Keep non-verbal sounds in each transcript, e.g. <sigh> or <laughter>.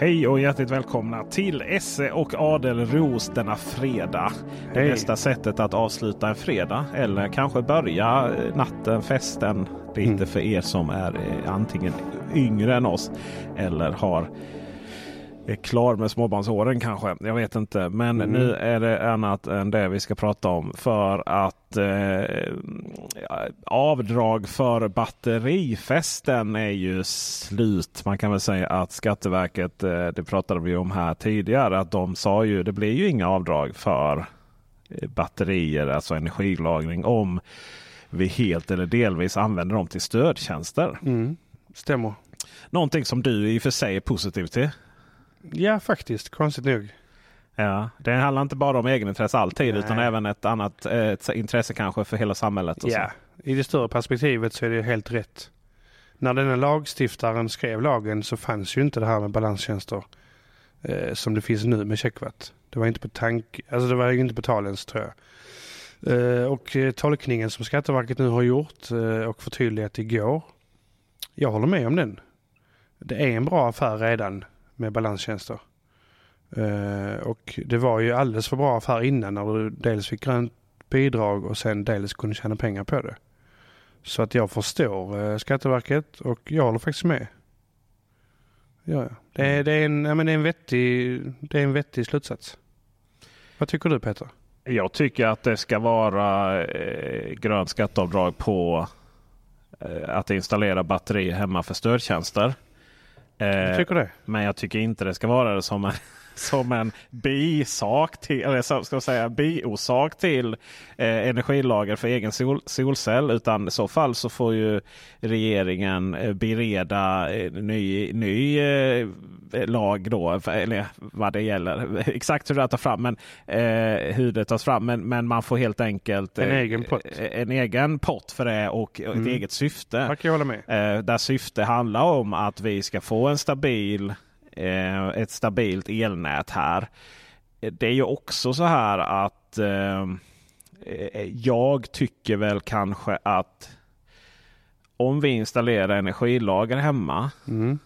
Hej och hjärtligt välkomna till Esse och Adelros denna fredag. Det Hej. bästa sättet att avsluta en fredag eller kanske börja eh, natten, festen. Lite Mm. för er som är eh, antingen yngre än oss eller har är klar med småbarnsåren kanske. Jag vet inte. Men Mm. nu är det annat än det vi ska prata om. För att eh, avdrag för batterifesten är ju slut. Man kan väl säga att Skatteverket, eh, det pratade vi om här tidigare, att de sa ju det blir ju inga avdrag för eh, batterier, alltså energilagring, om vi helt eller delvis använder dem till stödtjänster. Mm. Stämmer. Någonting som du i och för sig är positiv till. Ja, faktiskt. Konstigt nog. Ja, det handlar inte bara om egenintresse alltid Nej. utan även ett annat eh, ett intresse kanske för hela samhället. Ja, i det större perspektivet så är det helt rätt. När denna lagstiftaren skrev lagen så fanns ju inte det här med balanstjänster eh, som det finns nu med checkwatt. Det var inte på tank, alltså det var ju inte på tal ens tror jag. Eh, och eh, tolkningen som Skatteverket nu har gjort eh, och förtydligat igår. Jag håller med om den. Det är en bra affär redan med balanstjänster. Eh, och det var ju alldeles för bra affär innan när du dels fick grönt bidrag och sen dels kunde tjäna pengar på det. Så att jag förstår eh, Skatteverket och jag håller faktiskt med. Ja, ja. Det, är, det, är en, ja, men det, är en vettig, det är en vettig slutsats. Vad tycker du Peter? Jag tycker att det ska vara eh, grönt skatteavdrag på eh, att installera batteri hemma för stödtjänster. Eh, tycker det. men jag tycker inte det ska vara det som en, som en bisak till, eller så- ska jag säga biorsak till eh, energilager för egen sol, solcell. Utan i så fall så får ju regeringen eh, bereda eh, ny, ny eh, lag då. för- Eller vad det gäller. <laughs> Exakt hur det tas fram. Men, eh, hur det tas fram. Men, men man får helt enkelt En eh, egen pott. en egen pott för det och ett Mm. eget syfte. Jag kan hålla med. Där syfte handlar om att vi ska få en stabil, ett stabilt elnät här. Eh, Det är ju också så här att eh, eh, jag tycker väl kanske att om vi installerar energilager hemma Mm.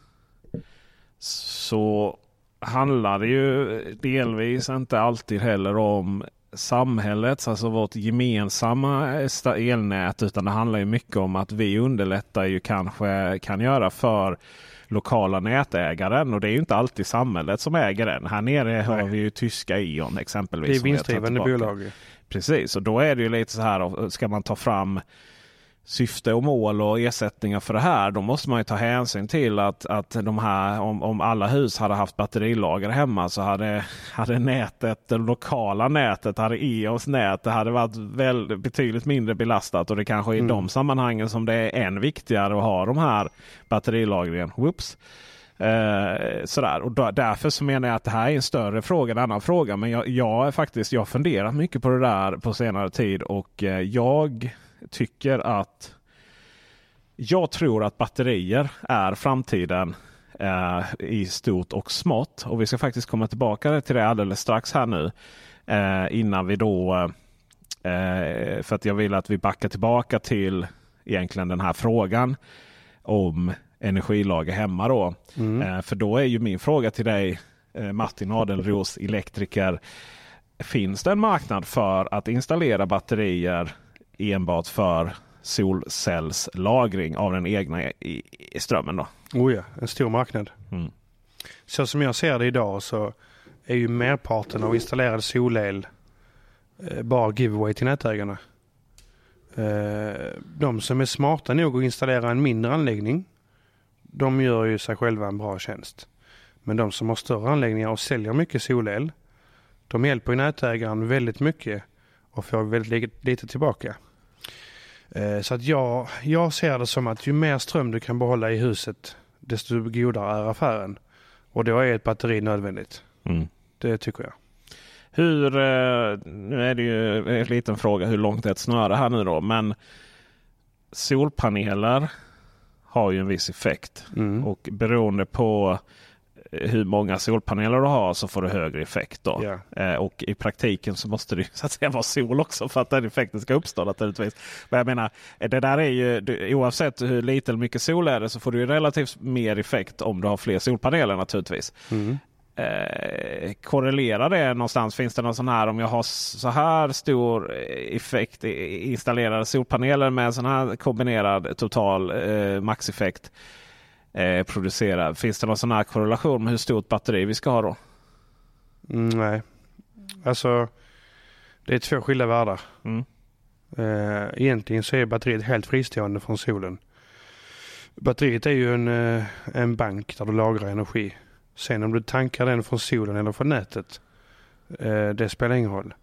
så handlar det ju delvis inte alltid heller om samhällets, alltså vårt gemensamma elnät. Utan det handlar ju mycket om att vi underlättar ju kanske kan göra för lokala nätägaren. Och det är ju inte alltid samhället som äger den. Här nere har Nej. vi ju tyska E.ON exempelvis. Det är har vinstdrivande bolag. Precis, och då är det ju lite så här. Ska man ta fram syfte och mål och ersättningar för det här. Då måste man ju ta hänsyn till att, att de här, om, om alla hus hade haft batterilager hemma så hade, hade nätet, det lokala nätet, hade EOS nät, det hade varit väl, betydligt mindre belastat. Och det kanske är i Mm. de sammanhangen som det är än viktigare att ha de här batterilagren. Whoops. Eh, sådär. Och då, därför så menar jag att det här är en större fråga, en annan fråga. Men jag, jag är faktiskt, jag har funderat mycket på det där på senare tid och eh, jag tycker att jag tror att batterier är framtiden eh, i stort och smått. Och vi ska faktiskt komma tillbaka till det alldeles strax här nu. Eh, innan vi då, eh, för att jag vill att vi backar tillbaka till egentligen den här frågan om energilager hemma då. Mm. Eh, för då är ju min fråga till dig eh, Martin Adelros, <laughs> elektriker. Finns det en marknad för att installera batterier enbart för solcellslagring av den egna i, i strömmen? Då? Oh ja, en stor marknad. Mm. Så som jag ser det idag så är ju merparten av installerad solel eh, bara giveaway till nätägarna. Eh, de som är smarta nog att installera en mindre anläggning, de gör ju sig själva en bra tjänst. Men de som har större anläggningar och säljer mycket solel, de hjälper ju nätägaren väldigt mycket och får väldigt li- lite tillbaka. Eh, Så att jag, jag ser det som att ju mer ström du kan behålla i huset, desto godare är affären. Och då är ett batteri nödvändigt. Mm. Det tycker jag. Hur, eh, nu är det ju en liten fråga hur långt är ett snöre här nu då. Men solpaneler har ju en viss effekt. Mm. Och beroende på hur många solpaneler du har så får du högre effekt. Då. Ja. Eh, och i praktiken så måste det <laughs> så att säga vara sol också för att den effekten ska uppstå naturligtvis. Men jag menar, det där är ju du, oavsett hur lite eller mycket sol är det så får du relativt mer effekt om du har fler solpaneler naturligtvis. Mm. Eh, korrelera det någonstans? Finns det någon sån här om jag har så här stor effekt installerade solpaneler med sån här kombinerad total eh, maxeffekt eh, producerad. Finns det någon sån här korrelation med hur stort batteri vi ska ha då? Mm, nej, alltså det är två skilda världar. Mm. Eh, egentligen så är batteriet helt fristående från solen. Batteriet är ju en, eh, en bank där du lagrar energi. Sen om du tankar den från solen eller från nätet, eh, det spelar ingen roll.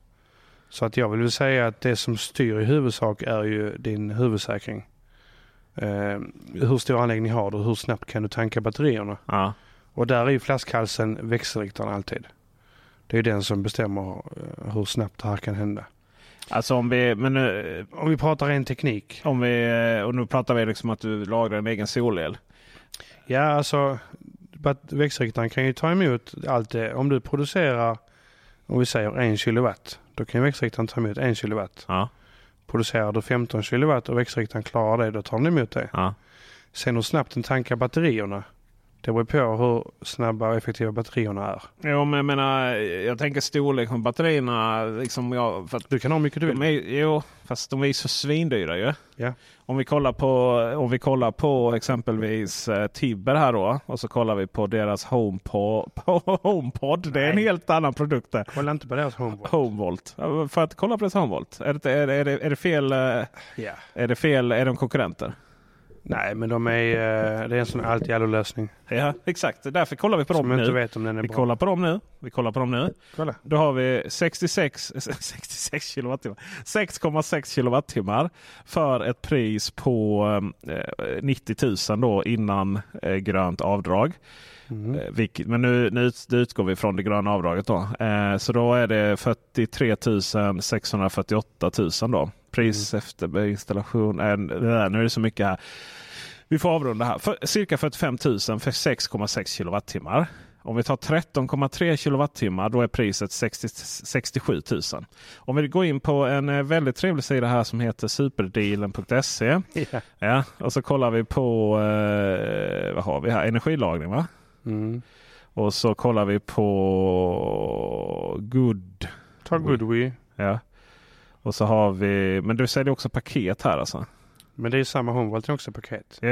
Så att jag vill säga att det som styr i huvudsak är ju din huvudsäkring. Eh, hur stor anläggning har du? Hur snabbt kan du tanka batterierna? Ja. Och där är ju flaskhalsen växelriktaren alltid. Det är den som bestämmer eh, hur snabbt det här kan hända. Alltså om vi, men nu, Om vi pratar ren teknik. om vi, eh, och nu pratar vi liksom att du lagrar en egen solel. Ja, alltså växelriktaren kan ju ta emot allt det. Om du producerar, om vi säger en kilowatt, då kan växelriktaren ta emot en kilowatt. Ja. Producerar du 15 kilowatt och växelriktaren klarar det, då tar den emot det. Ja. Sen hur snabbt den tankar batterierna, det beror på hur snabba och effektiva batterierna är. Jo, men jag menar, jag tänker storlek på batterierna. Liksom jag, för Du kan ha mycket du vill. är, jo, fast de är ju så svindyra ju. Ja. Om vi kollar på, om vi kollar på exempelvis eh, Tibber här då. Och så kollar vi på deras HomePod. <laughs> På HomePod. Det är en helt annan produkt. där. Kolla inte på deras. HomeVolt. Ja, För att kolla på deras HomeVolt. Är det, är, är, det, är det fel? eh, Ja. Är det fel? Är de konkurrenter? Nej, men de är, eh, det är en sån allt i allo-lösning. Ja, exakt. Därför kollar vi på dem Som inte nu. vet om den är Vi bra. kollar på dem nu. Vi kollar på dem nu. Kolla. Då har vi 66, 66 <laughs> kilowattimmar. 6,6 kilowattimmar för ett pris på eh, 90 000 då innan eh, grönt avdrag. Mm. Eh, vilket, men nu, nu ut- utgår vi från det gröna avdraget. Då. Eh, så då är det 43 648 000 då. Pris efter installation. Nej, nu är det så mycket här. Vi får avrunda här. För, cirka 45 000 för 6,6 kilowattimmar. Om vi tar 13,3 kilowattimmar då är priset 60, 67 000. Om vi går in på en eh, väldigt trevlig sida här som heter superdealen.se. Ja. Ja, och så kollar vi på eh, vad har vi här? energilagring va? Mm. Och så kollar vi på Good. Ta Goodwe. Ja. Och så har vi, men du säljer också paket här alltså? Men det är samma Homevolt är också paket. Jo,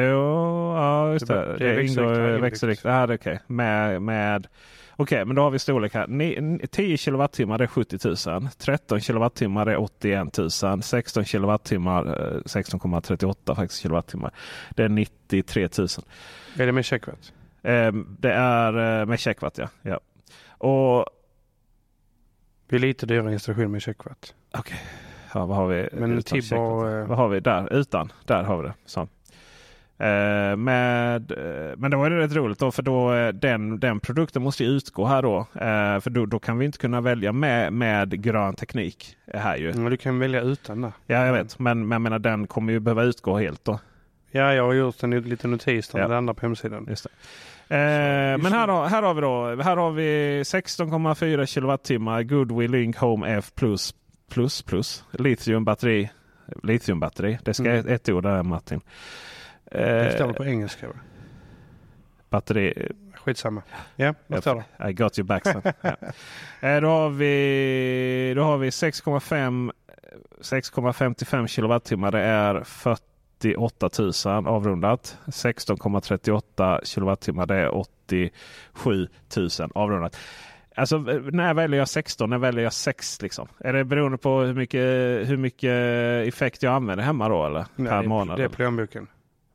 ja just Det det. Det, ingår det är okej. Med, med, okej, men då har vi storlek här. Ni- 10 kilowattimmar är 70 000. 13 kilowattimmar är 81 000. 16 kilowattimmar, eh, 16,38 faktiskt kilowattimmar. Det är 93 000. Är det med checkwatt? Eh, det är eh, med checkwatt ja. ja. Och Det är lite dyrare installation med checkwatt. okej. Ja, vad har vi? Men och... eh, Vad har vi där? Utan. Där har vi det. Så. Eh, med, eh, men då är det rätt roligt då för då eh, den, den produkten måste ju utgå här då. Eh, för då, då kan vi inte kunna välja med, med grön teknik här ju. Men du kan välja utan där. Ja jag vet men, men jag menar den kommer ju behöva utgå helt då. Ja, jag har gjort en liten notis där Ja. det landar på hemsidan. Just det. Eh, men här har, här har vi då här har vi 16,4 kilowattimmar Goodwill Link Home F plus plus plus litiumbatteri. Litiumbatteri. Det ska Mm. ett ord där Martin. Det står Eh, på engelska. Va? batteri. Skitsamma. Ja, vad står det? I got you back son. ja. <laughs> eh, Då har vi, då har vi 6,5 6,55 kilowattimmar. Det är 48 000 avrundat. 16,38 kilowattimmar. Det är 87 000 avrundat. Alltså när väljer jag 16? När väljer jag 6? Liksom? Är det beroende på hur mycket, hur mycket effekt jag använder hemma då? Eller? Nej, per månad? Det är plånboken.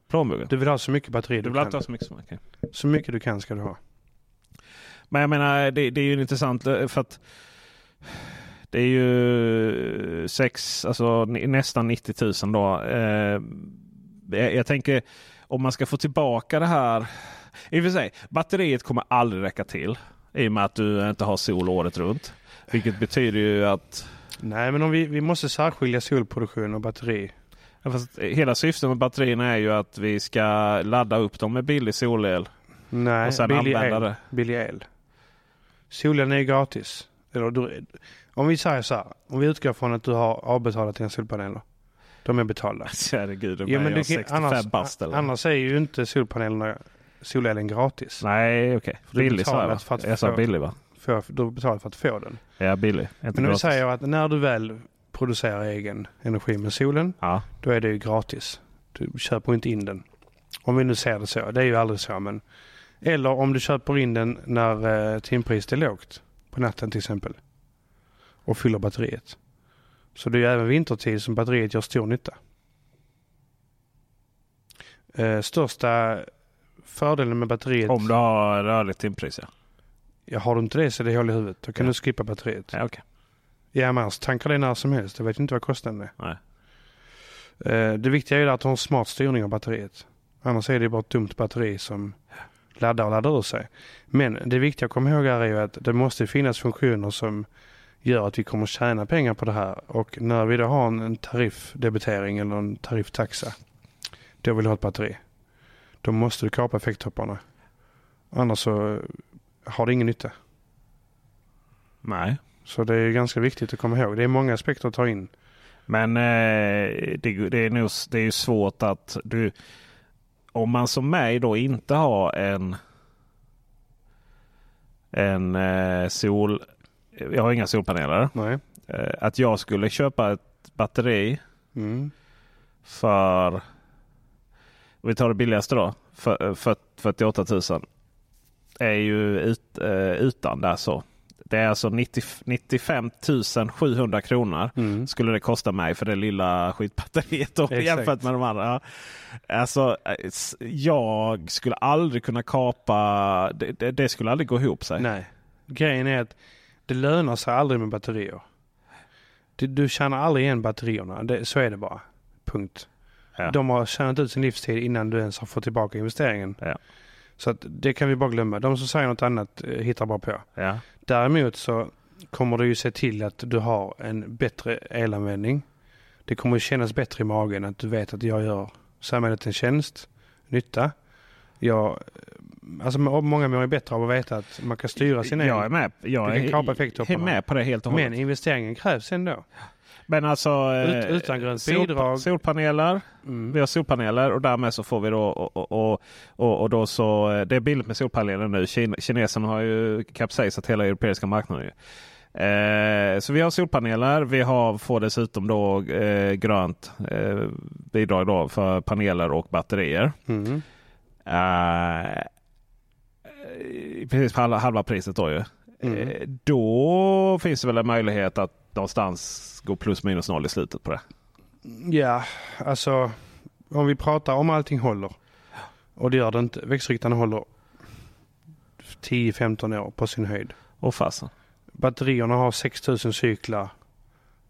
Plånboken? Du vill ha så mycket batteri Du du, vill kan. ha så mycket som okej. Så mycket du kan ska du ha. Men jag menar det, det är ju intressant eh, för att det är ju sex, alltså nästan 90 000 då. Eh, jag, jag tänker om man ska få tillbaka det här. I och för sig, batteriet kommer aldrig räcka till. I och med att du inte har sol året runt. Vilket betyder ju att Nej, men om vi, vi måste särskilja solproduktion och batteri. Ja, Fast hela syftet med batterierna är ju att vi ska ladda upp dem med billig solel. Nej, och sen billig använda el. det. Billig el. Solen är gratis. Eller du, om vi säger så här. Om vi utgår från att du har avbetalat dina solpaneler. De är betalda. <laughs> Herregud, då Ja, men kan- 65 annars, bast eller? annars är ju inte solpanelerna, solelen gratis. Nej, okej. För du Billig sa jag va? betalat för att Jag sa billig va? För, du betalar för att få den. Ja, billig. Inte Men om vi gratis. säger att när du väl producerar egen energi med solen. Ja, Då är det ju gratis. Du köper inte in den. Om vi nu ser det så. Det är ju aldrig så men. Eller om du köper in den när eh, timpriset är lågt. På natten till exempel. Och fyller batteriet. Så det är även vintertid som batteriet gör stor nytta. Eh, största fördelen med batteriet. om du har rörligt timpris ja. Ja, har du inte det så är det hål i huvudet. Då kan Ja. du skippa batteriet. Ja, okej. Ja, men annars tankar det när som helst. Jag vet inte vad kostnaden är. Nej. Eh, Det viktiga är att har en smart styrning av batteriet. Annars är det bara ett dumt batteri som laddar och laddar ur sig. Men det viktiga att komma ihåg är ju att det måste finnas funktioner som gör att vi kommer tjäna pengar på det här. Och när vi då har en- tariffdebitering eller en tarifftaxa. Då vill du ha ett batteri. Då måste du kapa effekttopparna. Annars så har det ingen nytta. Nej. Så det är ganska viktigt att komma ihåg. Det är många aspekter att ta in. Men eh, det, det, är nog, det är ju svårt att du... Om man som mig då inte har en en eh, sol... Jag har inga solpaneler. Nej. Eh, att jag skulle köpa ett batteri Mm. för... Vi tar det billigaste då. För, för 48 000. Är ju ut, eh, utan där så. Det är alltså 90, 95 700 kronor Mm. skulle det kosta mig för det lilla skitbatteriet då, Exakt. jämfört med de andra. Alltså, eh, jag skulle aldrig kunna kapa, det, det, det skulle aldrig gå ihop sig. Nej. Grejen är att det lönar sig aldrig med batterier. Du, du tjänar aldrig igen batterierna. Det, så är det bara. Punkt. Ja. De har tjänat ut sin livstid innan du ens har fått tillbaka investeringen. Ja. Så att det kan vi bara glömma. De som säger något annat eh, hittar bara på. Ja. Däremot så kommer det ju se till att du har en bättre elanvändning. Det kommer kännas bättre i magen att du vet att jag gör samhället en tjänst, nytta. Jag, alltså må- många mår ju bättre av att veta att man kan styra sin. Jag är med. Jag kan är, är med på det helt och hållet. Men investeringen krävs ändå. Men alltså Ut- eh, utan grönt sol, bidrag. solpaneler. Mm. Vi har solpaneler och därmed så får vi då och, och, och, och, då så eh, det är billigt med solpaneler nu. Kin, kineserna har ju kapsejsat hela europeiska marknaden. Eh, så vi har solpaneler. Vi har, får dessutom då eh, grönt eh, bidrag då för paneler och batterier. Mm. Precis halva, halva priset då ju. Mm. Eh, då finns det väl en möjlighet att någonstans gå plus minus noll i slutet på det. Ja, alltså om vi pratar om allting håller. Och det gör det inte. Växtryktaren håller 10-15 år på sin höjd. Och fasen. Batterierna har 6000 cyklar.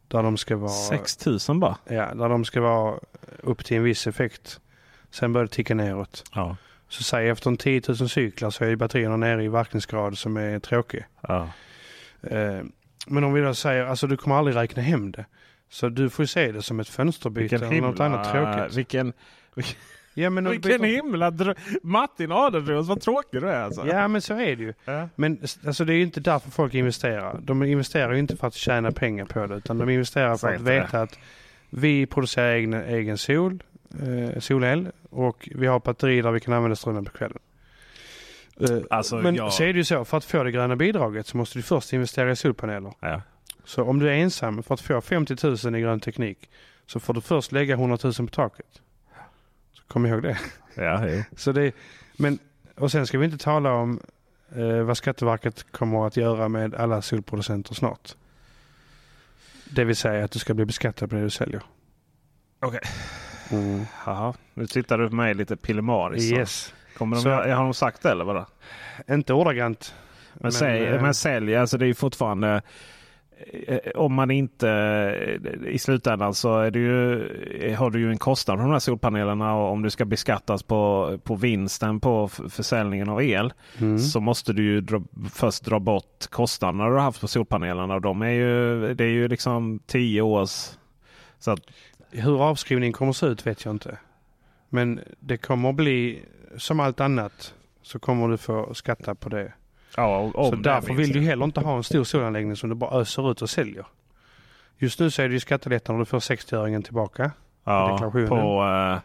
Där de ska vara, 6000 bara. ja, där de ska vara upp till en viss effekt. Sen börjar det ticka neråt. Ja. Så säg efter en 10 000 cyklar så är batterierna nere i verkningsgrad som är tråkig. ja. Eh, Men om vi då säger, alltså du kommer aldrig räkna hem det. Så du får se det som ett fönsterbyte Vilken eller något himla, annat tråkigt. vilken, Ja men, om du vilken byter- himla Martin Adlercreutz, vad tråkig du är alltså. ja men så är det ju. Ja. Men alltså, det är ju inte därför folk investerar. De investerar ju inte för att tjäna pengar på det. Utan de investerar för att veta att vi producerar egen, egen sol, eh, solel och vi har batteri där vi kan använda strömmen på kvällen. Eh, Alltså, men jag- så är det ju så, för att få det gröna bidraget så måste du först investera i solpaneler. Ja. Så om du är ensam för att få 50 000 i grön teknik så får du först lägga 100 000 på taket. Så kom ihåg det. Ja. <laughs> Så det men, och sen ska vi inte tala om eh, vad Skatteverket kommer att göra med alla solproducenter snart. Det vill säga att du ska bli beskattad på det du säljer. Okej. Mm. Nu tittar du på mig lite pillemariskt. Yes. Kommer de, Så- har de sagt det eller vadå? Inte ordagrant. Men, men, säg, eh, men sälj, alltså det är ju fortfarande eh, om man inte eh, i slutändan så är det ju, har du ju en kostnad för de här solpanelerna och om du ska beskattas på, på vinsten på försäljningen av el mm. så måste du ju dra, först dra bort kostnaderna du har haft på solpanelerna. Och de är ju, det är ju liksom tio års... Så att, Hur avskrivningen kommer se ut vet jag inte. Men det kommer bli som allt annat så kommer du få skatta på det. Ja, och, så därför vill du heller inte ha en stor solanläggning som du bara öser ut och säljer. Just nu så är det ju skattelättnader du får 60-öringen tillbaka. Ja, på, uh,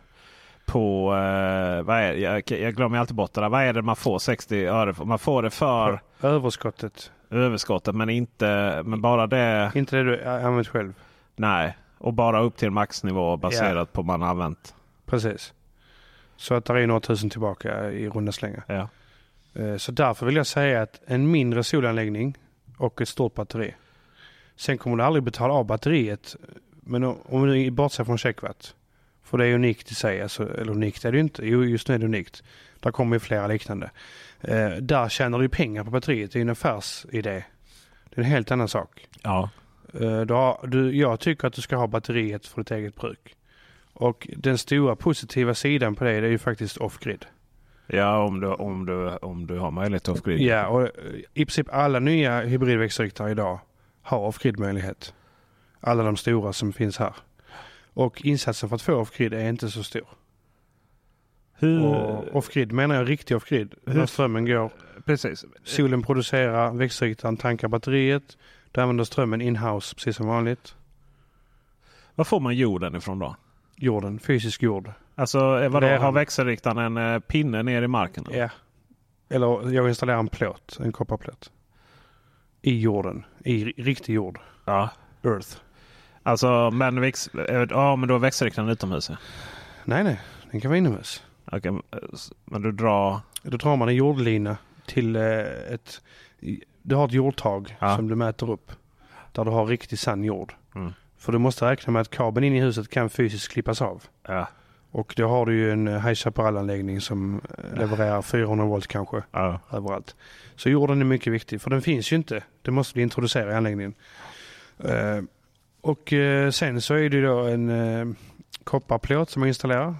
på uh, vad är, jag, jag glömmer alltid bort det där. Vad är det man får 60 öre för? Man får det för överskottet. Överskottet men inte men bara det. Inte det du använt själv. Nej, och bara upp till maxnivå baserat yeah. på man använt. Precis. Så att det är några tusen tillbaka i runda slängar. Ja. Eh, så därför vill jag säga att en mindre solanläggning och ett stort batteri. Sen kommer du aldrig betala av batteriet. Men om du bortser från checkwatt. För det är unikt i sig. Alltså, eller unikt är det inte. Jo, just nu är det unikt. Där kommer ju flera liknande. Eh, där tjänar du pengar på batteriet. Det är en affärsidé. Det är en helt annan sak. Ja. Eh, då, du, jag tycker att du ska ha batteriet för ditt eget bruk. Och den stora positiva sidan på det, är ju faktiskt off-grid. Ja, om du, om du, om du har möjlighet off-grid. Ja, och i princip alla nya hybridväxtriktare idag har off-grid möjlighet. Alla de stora som finns här. Och insatsen för att få off-grid är inte så stor. Hur... Off-grid menar jag riktig off-grid. När strömmen går. Precis. Solen producerar, växtriktaren tankar batteriet. Du använder strömmen in-house precis som vanligt. Var får man jorden ifrån då? Jorden, fysisk jord. Alltså eh, vadå, har växelriktaren en eh, pinne ner i marken? Då? Ja. Eller jag installerar en plåt, en kopparplåt. I jorden, i riktig jord. Ja. Earth. Alltså men, väx, eh, ja, men då är växelriktaren utomhus? Nej, nej. Den kan vara inomhus. Okej, men du drar? Då drar man en jordlina till ett... Du har ett jordtag ja. som du mäter upp. Där du har riktig sann jord. Mm. För du måste räkna med att kabeln in i huset kan fysiskt klippas av. Ja. Och då har du ju en High Chaparral-anläggning som eh, levererar 400 volt kanske ja. överallt. Så jorden är mycket viktig för den finns ju inte. Det måste bli introducerad i anläggningen. Uh, och uh, sen så är det då en uh, kopparplåt som man installerar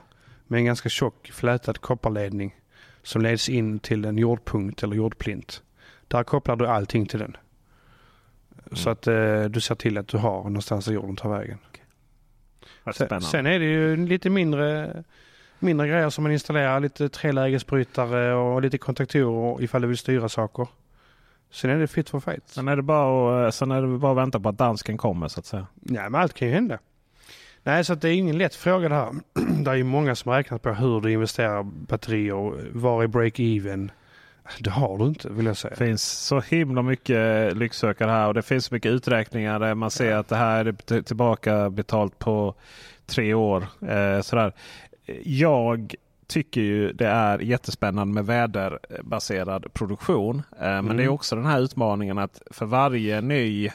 med en ganska tjock flätad kopparledning som leds in till en jordpunkt eller jordplint. Där kopplar du allting till den. Mm. Så att eh, du ser till att du har någonstans där jorden tar vägen. Sen, sen, är det ju lite mindre, mindre grejer som man installerar. Lite trelägesbrytare och lite kontaktorer ifall du vill styra saker. Sen är det fit for fight. Sen är det bara att, sen är det bara att vänta på att dansken kommer så att säga. Nej men allt kan ju hända. Nej så det är ingen lätt fråga det här. <clears throat> det är ju många som räknat på hur du investerar batterier. Var är break-even? Det har du inte vill jag säga. Det finns så himla mycket lycksökare här och det finns så mycket uträkningar där man ser att det här är tillbaka betalt på tre år. Eh, sådär. Jag tycker ju det är jättespännande med väderbaserad produktion. Eh, mm. Men det är mm. också den här utmaningen att för varje ny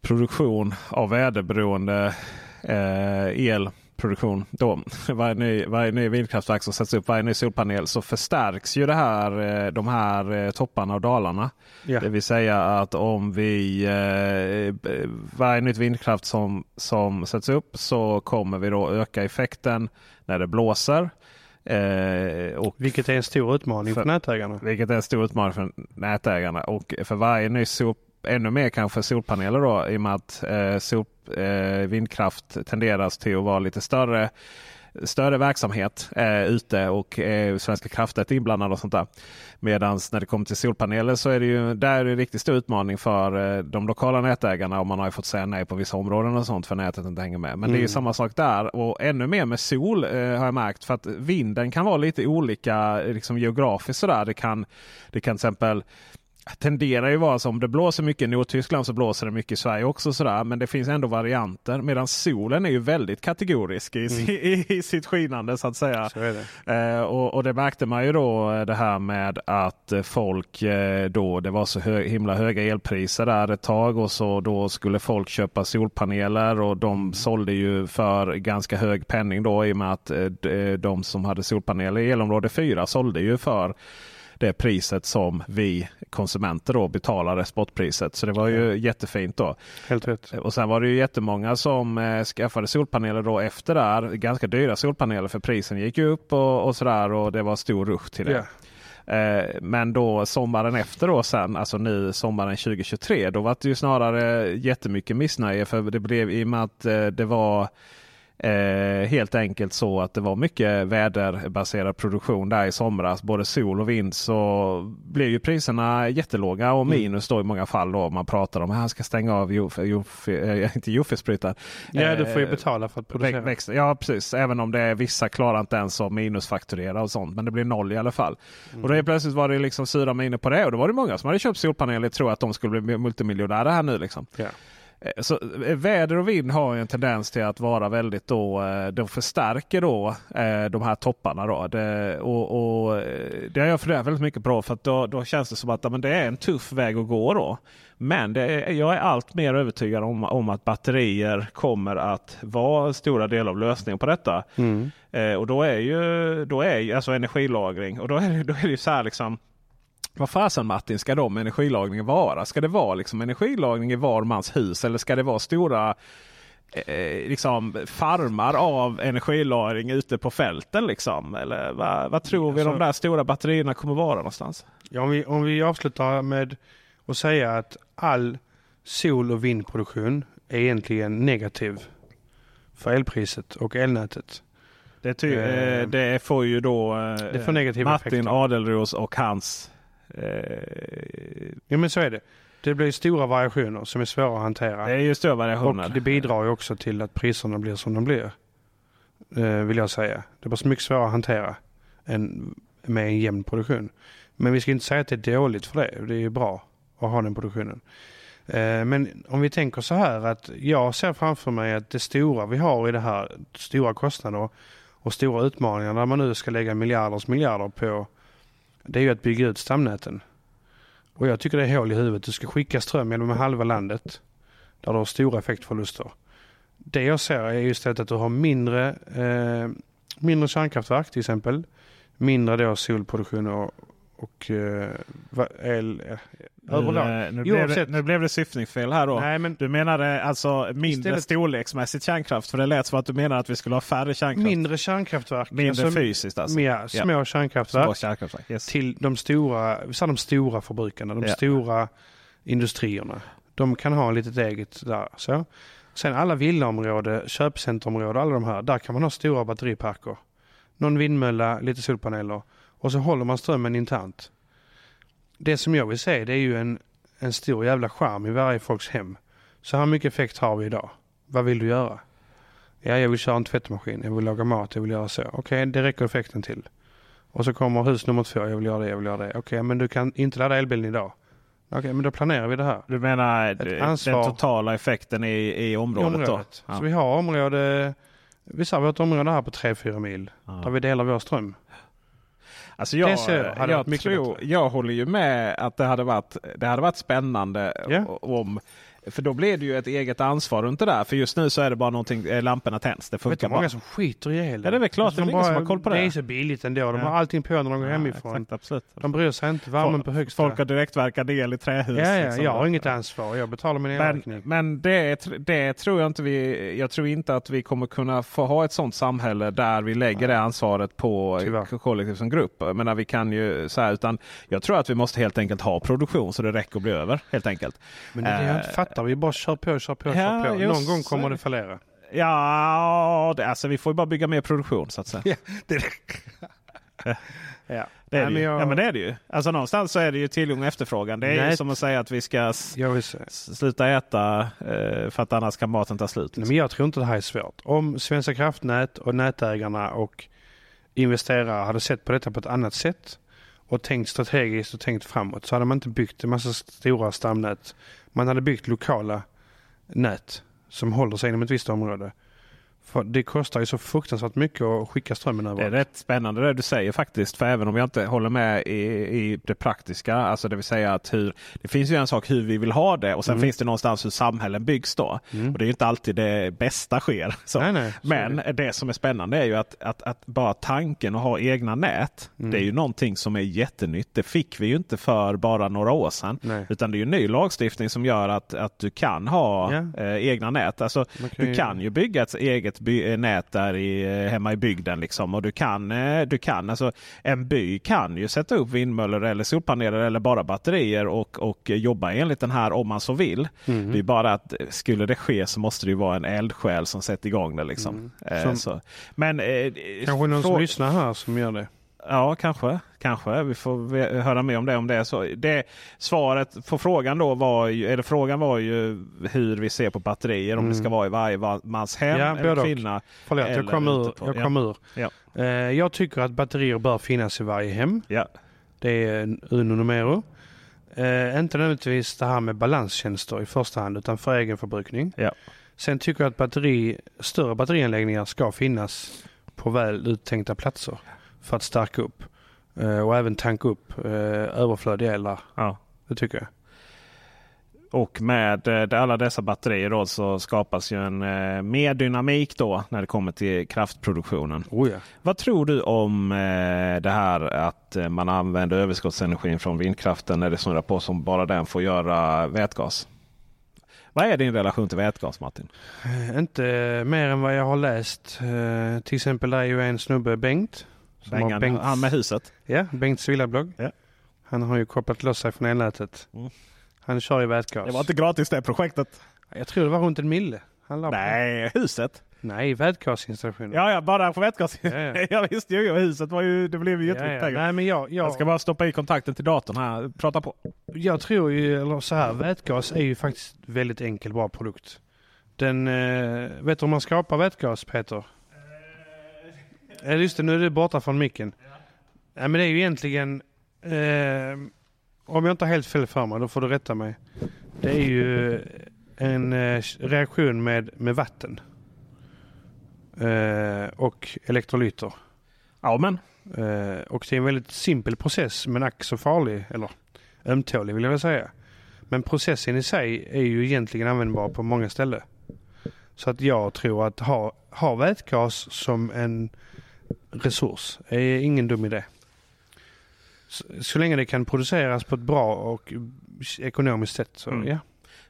produktion av väderberoende eh, el produktion då. Varje ny, varje ny vindkraftverk som sätts upp, varje ny solpanel så förstärks ju det här, eh, de här eh, topparna och dalarna. Ja. Det vill säga att om vi eh, varje nytt vindkraft som, som sätts upp så kommer vi då öka effekten när det blåser. Eh, och vilket är en stor utmaning för, för nätägarna. Vilket är en stor utmaning för nätägarna. Och för varje ny sol, ännu mer kanske solpaneler då i och med att eh, sol, eh, vindkraft tenderas till att vara lite större större verksamhet eh, ute och eh, Svenska kraftnät inblandade och sånt där. Medan när det kommer till solpaneler så är det ju där är det en riktigt stor utmaning för eh, de lokala nätägarna och man har ju fått säga nej på vissa områden och sånt för nätet inte hänger med. Men mm. det är ju mm. samma sak där och ännu mer med sol eh, har jag märkt för att vinden kan vara lite olika liksom geografiskt sådär. Det kan, det kan till exempel tenderar ju vara så om det blåser mycket i Nordtyskland så blåser det mycket i Sverige också. Sådär. Men det finns ändå varianter. Medan solen är ju väldigt kategorisk i, mm. <laughs> i, i sitt skinande så att säga. Så det. Eh, och, och, det märkte man ju då eh, det här med att folk eh, då det var så hö, himla höga elpriser där ett tag och så då skulle folk köpa solpaneler och de mm. sålde ju för ganska hög penning då i och med att eh, de som hade solpaneler i elområde 4 sålde ju för det priset som vi konsumenter då betalade spotpriset. Så det var ju jättefint då. Helt rätt. Och sen var det ju jättemånga som eh, skaffade solpaneler då efter där. Ganska dyra solpaneler för prisen gick upp och, och sådär och det var stor rush till det. Yeah. Men då sommaren efter då sen, alltså nu sommaren 2023, då var det ju snarare jättemycket missnöje. För det blev i och med att eh, det var Eh, helt enkelt så att det var mycket väderbaserad produktion där i somras. Både sol och vind så blev ju priserna jättelåga och mm. minus då i många fall. Då man pratar om att man ska stänga av Jofe, Jofe, äh, <laughs> inte Jofe-sprutan. Ja du får ju eh, betala för att producera. Växt, ja precis, även om det är vissa klarar inte ens att minusfakturera och sånt. Men det blir noll i alla fall. Mm. Och då plötsligt var det liksom sura miner på det och då var det många som hade köpt solpaneler och tror att de skulle bli multimiljonärer här nu. Liksom. Ja. Eh, så eh, väder och vind har en tendens till att vara väldigt då. Eh, de förstärker då de här topparna. Då. Det, och, och, det har jag funderat väldigt mycket på. För då, då känns det som att men det är en tuff väg att gå. då. Men är, jag är allt mer övertygad om, om att batterier kommer att vara stora delar av lösningen på detta. Mm. Och då är ju då är alltså energilagring. Och då är, då är det ju så här liksom. Vad fasen Martin ska de energilagringen vara? Ska det vara liksom energilagring i var mans hus eller ska det vara stora eh, liksom farmar av energilagring ute på fälten? Liksom? Eller vad, vad tror vi alltså, de där stora batterierna kommer vara någonstans? Ja, om, vi, om vi avslutar med att säga att all sol och vindproduktion är egentligen negativ för elpriset och elnätet. Det, ty, eh, det får ju då eh, Martin effekter. Adelros och hans Eh, ja men så är det. Det blir stora variationer som är svåra att hantera. Det är ju stora variationer. Och det bidrar ju också till att priserna blir som de blir. Eh, vill jag säga. Det blir så mycket svårare att hantera än med en jämn produktion. Men vi ska inte säga att det är dåligt för det. Det är ju bra att ha den produktionen. Eh, men om vi tänker så här att jag ser framför mig att det stora vi har i det här, stora kostnader och stora utmaningar när man nu ska lägga miljarders miljarder på det är ju att bygga ut stamnäten. Och jag tycker det är hål i huvudet. Du ska skicka ström genom halva landet där du har stora effektförluster. Det jag ser är istället att du har mindre, eh, mindre kärnkraftverk till exempel. Mindre då solproduktion och, och eh, el, eh, överlag. Nu, nu, blev det, nu blev det syftningsfel här då. Nej, men, du menade alltså mindre istället, storleksmässigt kärnkraft? För det lät som att du menar att vi skulle ha färre kärnkraft. Mindre kärnkraftverk. Mindre alltså, fysiskt alltså? Mer, små ja. kärnkraftverk. Små kärnkraftverk yes. Till de stora, vi de stora förbrukarna, de ja. stora industrierna. De kan ha litet eget där. Så. Sen alla villaområden, köpcenterområden, alla de här. Där kan man ha stora batteriparker. Någon vindmölla, lite solpaneler. Och så håller man strömmen internt. Det som jag vill se det är ju en, en stor jävla skärm i varje folks hem. Så här mycket effekt har vi idag. Vad vill du göra? Ja, jag vill köra en tvättmaskin, jag vill laga mat, jag vill göra så. Okej, okay, det räcker effekten till. Och så kommer hus nummer två, jag vill göra det, jag vill göra det. Okej, okay, men du kan inte ladda elbilen idag. Okej, okay, men då planerar vi det här. Du menar den totala effekten i, i området, i området. Ja. Så vi har område, vi har ett område här på 3-4 mil. Ja. Där vi delar vår ström. Alltså jag, jag, tror, jag håller ju med att det hade varit, det hade varit spännande yeah. om för då blir det ju ett eget ansvar runt det där. För just nu så är det bara någonting, eh, lamporna tänds. Det funkar bara. många som skiter i el. Ja det är väl klart, alltså, det är ingen som har koll på det. Det är så billigt ändå. De ja. har allting på när de går ja, hemifrån. Exakt, absolut. De bryr sig inte. Värmen folk, på högsta. Folk har direktverkande el i trähus. Ja, ja liksom. jag har inget ansvar. Jag betalar min elräkning. Men, men det, det tror jag inte vi... Jag tror inte att vi kommer kunna få ha ett sånt samhälle där vi lägger det ansvaret på kollektiv som grupp. Men vi kan ju så här, utan jag tror att vi måste helt enkelt ha produktion så det räcker att bli över helt enkelt. Men det är det jag inte fattar. Vi bara kör på kör på, kör på. Någon gång kommer det fallera. Ja, det, alltså vi får ju bara bygga mer produktion så att säga. Ja, <laughs> det, ja. Det är <laughs> Nej, det ju. Jag... Ja men det är det ju. Alltså någonstans så är det ju tillgång och efterfrågan. Det är Nej. ju som att säga att vi ska sluta äta eh, för att annars kan maten ta slut. Nej, men jag tror inte det här är svårt. Om Svenska kraftnät och nätägarna och investerare hade sett på detta på ett annat sätt och tänkt strategiskt och tänkt framåt så hade man inte byggt en massa stora stamnät man hade byggt lokala nät som håller sig inom ett visst område. För det kostar ju så fruktansvärt mycket att skicka strömmen över. Det är rätt spännande det du säger faktiskt. För även om jag inte håller med i, i det praktiska. Alltså det vill säga att hur, det finns ju en sak hur vi vill ha det och sen mm. finns det någonstans hur samhällen byggs då. Mm. Och Det är inte alltid det bästa sker. <laughs> Nej, nej, Men det. det. som är spännande är ju att, att, att bara tanken att ha egna nät. Mm. Det är ju någonting som är jättenytt. Det fick vi ju inte för bara några år sedan. Nej. Utan det är ju ny lagstiftning som gör att, att du kan ha ja. eh, egna nät. Alltså, kan du kan ju bygga ett eget eget by, eh, nät där i, hemma i bygden. Liksom. Och du kan, du kan alltså, en by kan ju sätta upp vindmöllor eller solpaneler eller bara batterier och, och jobba enligt den här om man så vill. Mm. Det är bara att skulle det ske så måste det vara en eldsjäl som sätter igång det. Liksom. Mm. Som, Men, eh, kanske någon som lyssnar här som gör det. Ja, kanske. Kanske. Vi får höra mer om det om det är så. Det, svaret på frågan då var ju, eller frågan var ju hur vi ser på batterier. Om det ska mm. vara i varje mans hem ja, eller kvinna. Förlåt, jag kom ur. Jag, kom ur. Ja. Uh, jag tycker att batterier bör finnas i varje hem. Ja. Det är uno numero. Uh, inte nödvändigtvis det här med balanstjänster i första hand utan för egen förbrukning. Ja. Sen tycker jag att batteri, större batterianläggningar ska finnas på väl uttänkta platser för att stärka upp. Uh, och även tanka upp uh, överflödiga eldar. Ja. Det tycker jag. Och med uh, alla dessa batterier då så skapas ju en mer dynamik då när det kommer till kraftproduktionen. Oh ja. Vad tror du om det här att man använder överskottsenergin från vindkraften när det snurrar på som bara den får göra vätgas? Vad är din relation till vätgas Martin? Inte mer än vad jag har läst. till exempel är ju en snubbe, Bengt, Bengan, Bengt, han med huset? Ja, Bengts villablogg. Ja. Han har ju kopplat loss sig från elnätet. Mm. Han kör i vätgas. Det var inte gratis det projektet. Jag tror det var runt en mille. Nej, huset. Nej, vätgasinstallationen. Ja, ja, bara för vätgas. Ja, ja. <laughs> jag visste ju. Huset var ju, det blev ju jättemycket ja, ja. pengar. Nej, men jag, jag... jag ska bara stoppa i kontakten till datorn här. Prata på. Jag tror ju, eller så här, vätgas är ju faktiskt väldigt enkel, bra produkt. Den, eh, vet du hur man skapar vätgas Peter? Ja, just det. Nu är du borta från micken. Ja. ja men det är ju egentligen... Eh, om jag inte har helt fel för mig, då får du rätta mig. Det är ju en eh, reaktion med, med vatten. Eh, och elektrolyter. Ja, men. Eh, och det är en väldigt simpel process, men ack så farlig. Eller ömtålig vill jag väl säga. Men processen i sig är ju egentligen användbar på många ställen. Så att jag tror att ha, ha vätgas som en resurs är ingen dum idé. Så, så länge det kan produceras på ett bra och ekonomiskt sätt så mm. ja.